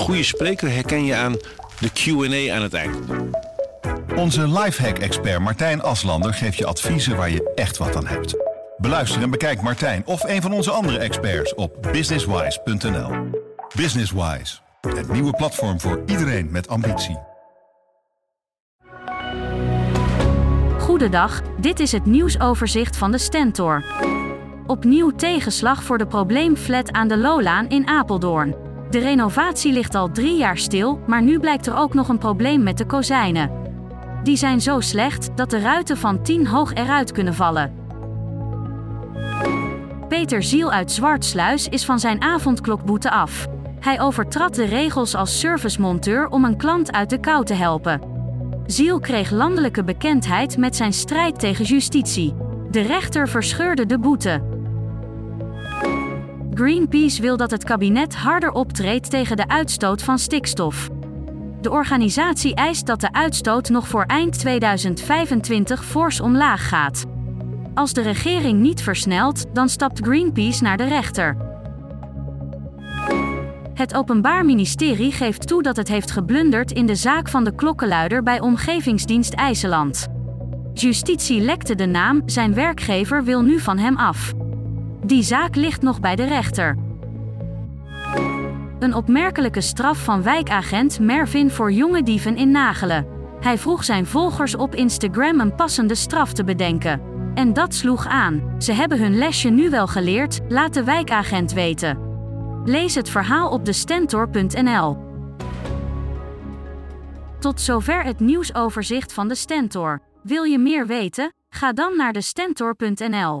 goede spreker herken je aan de QA aan het eind. Onze lifehack-expert Martijn Aslander geeft je adviezen waar je echt wat aan hebt. Beluister en bekijk Martijn of een van onze andere experts op businesswise.nl. Businesswise, het nieuwe platform voor iedereen met ambitie. Goedendag, dit is het nieuwsoverzicht van de Stentor. Opnieuw tegenslag voor de probleemflat aan de Lolaan in Apeldoorn. De renovatie ligt al drie jaar stil, maar nu blijkt er ook nog een probleem met de kozijnen. Die zijn zo slecht dat de ruiten van 10 hoog eruit kunnen vallen. Peter Ziel uit Zwartsluis is van zijn avondklokboete af. Hij overtrad de regels als servicemonteur om een klant uit de kou te helpen. Ziel kreeg landelijke bekendheid met zijn strijd tegen justitie. De rechter verscheurde de boete. Greenpeace wil dat het kabinet harder optreedt tegen de uitstoot van stikstof. De organisatie eist dat de uitstoot nog voor eind 2025 fors omlaag gaat. Als de regering niet versnelt, dan stapt Greenpeace naar de rechter. Het Openbaar Ministerie geeft toe dat het heeft geblunderd in de zaak van de klokkenluider bij Omgevingsdienst IJsseland. Justitie lekte de naam, zijn werkgever wil nu van hem af. Die zaak ligt nog bij de rechter. Een opmerkelijke straf van wijkagent Mervin voor jonge dieven in Nagelen. Hij vroeg zijn volgers op Instagram een passende straf te bedenken. En dat sloeg aan. Ze hebben hun lesje nu wel geleerd, laat de wijkagent weten. Lees het verhaal op de Stentor.nl. Tot zover het nieuwsoverzicht van de Stentor. Wil je meer weten? Ga dan naar de Stentor.nl.